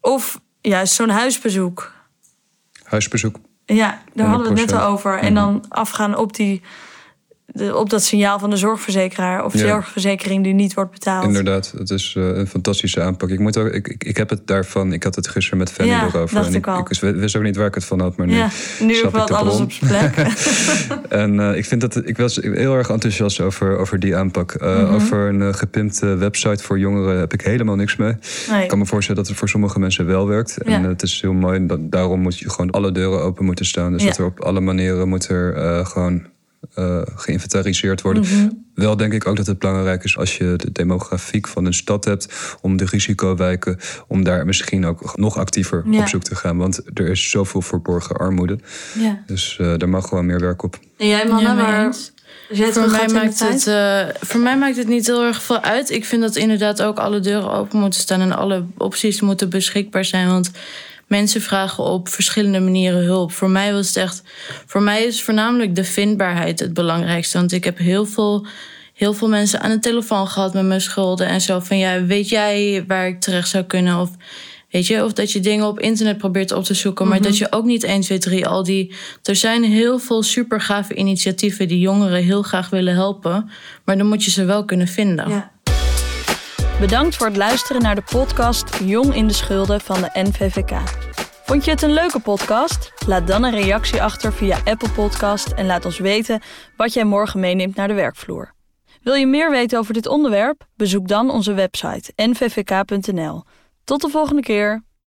of juist zo'n huisbezoek? Huisbezoek. Ja, daar hadden we het net 100%. al over. En dan afgaan op, die, de, op dat signaal van de zorgverzekeraar of Ja. zorgverzekering die niet wordt betaald. Inderdaad, het is eh, een fantastische aanpak. Ik, moet ook, ik, ik, ik heb het daarvan, ik had het gisteren met Fanny Ja, erover. dacht en ik al. ik, wist ook niet waar ik het van had, maar nu ja, nu ik de alles op zijn plek. En eh, ik, vind dat, ik was heel erg enthousiast over, over die aanpak. Eh, Mhm. Over een gepimpte website voor jongeren heb ik helemaal niks mee. Nee. Ik kan me voorstellen dat het voor sommige mensen wel werkt. En Ja. eh, het is heel mooi. Dat, daarom moet je gewoon alle deuren open moeten staan. Dus Ja. dat er op alle manieren moet er gewoon eh, geïnventariseerd worden. Mhm. Wel denk ik ook dat het belangrijk is als je de demografiek van een stad hebt, om de risicowijken, om daar misschien ook nog actiever Ja. op zoek te gaan. Want er is zoveel verborgen armoede. ja. Dus eh daar mag gewoon meer werk op. En jij mee maar eens. als jij Voor mij, maakt het, eh, voor mij maakt het niet heel erg veel uit. Ik vind dat inderdaad ook alle deuren open moeten staan en alle opties moeten beschikbaar zijn. Want mensen vragen op verschillende manieren hulp. Voor mij was het echt. Voor mij is voornamelijk de vindbaarheid het belangrijkste. Want ik heb heel veel. Heel veel mensen aan de telefoon gehad met mijn schulden en zo. Van ja, weet jij waar ik terecht zou kunnen? Of Weet je, of dat je dingen op internet probeert op te zoeken, maar dat je ook niet 1, 2, 3 al die. Er zijn heel veel super gave initiatieven die jongeren heel graag willen helpen, maar dan moet je ze wel kunnen vinden. Ja. Bedankt voor het luisteren naar de podcast Jong in de Schulden van de NVVK. Vond je het een leuke podcast? Laat dan een reactie achter via Apple Podcast en laat ons weten wat jij morgen meeneemt naar de werkvloer. Wil je meer weten over dit onderwerp? Bezoek dan onze website nvvk.nl. Tot de volgende keer.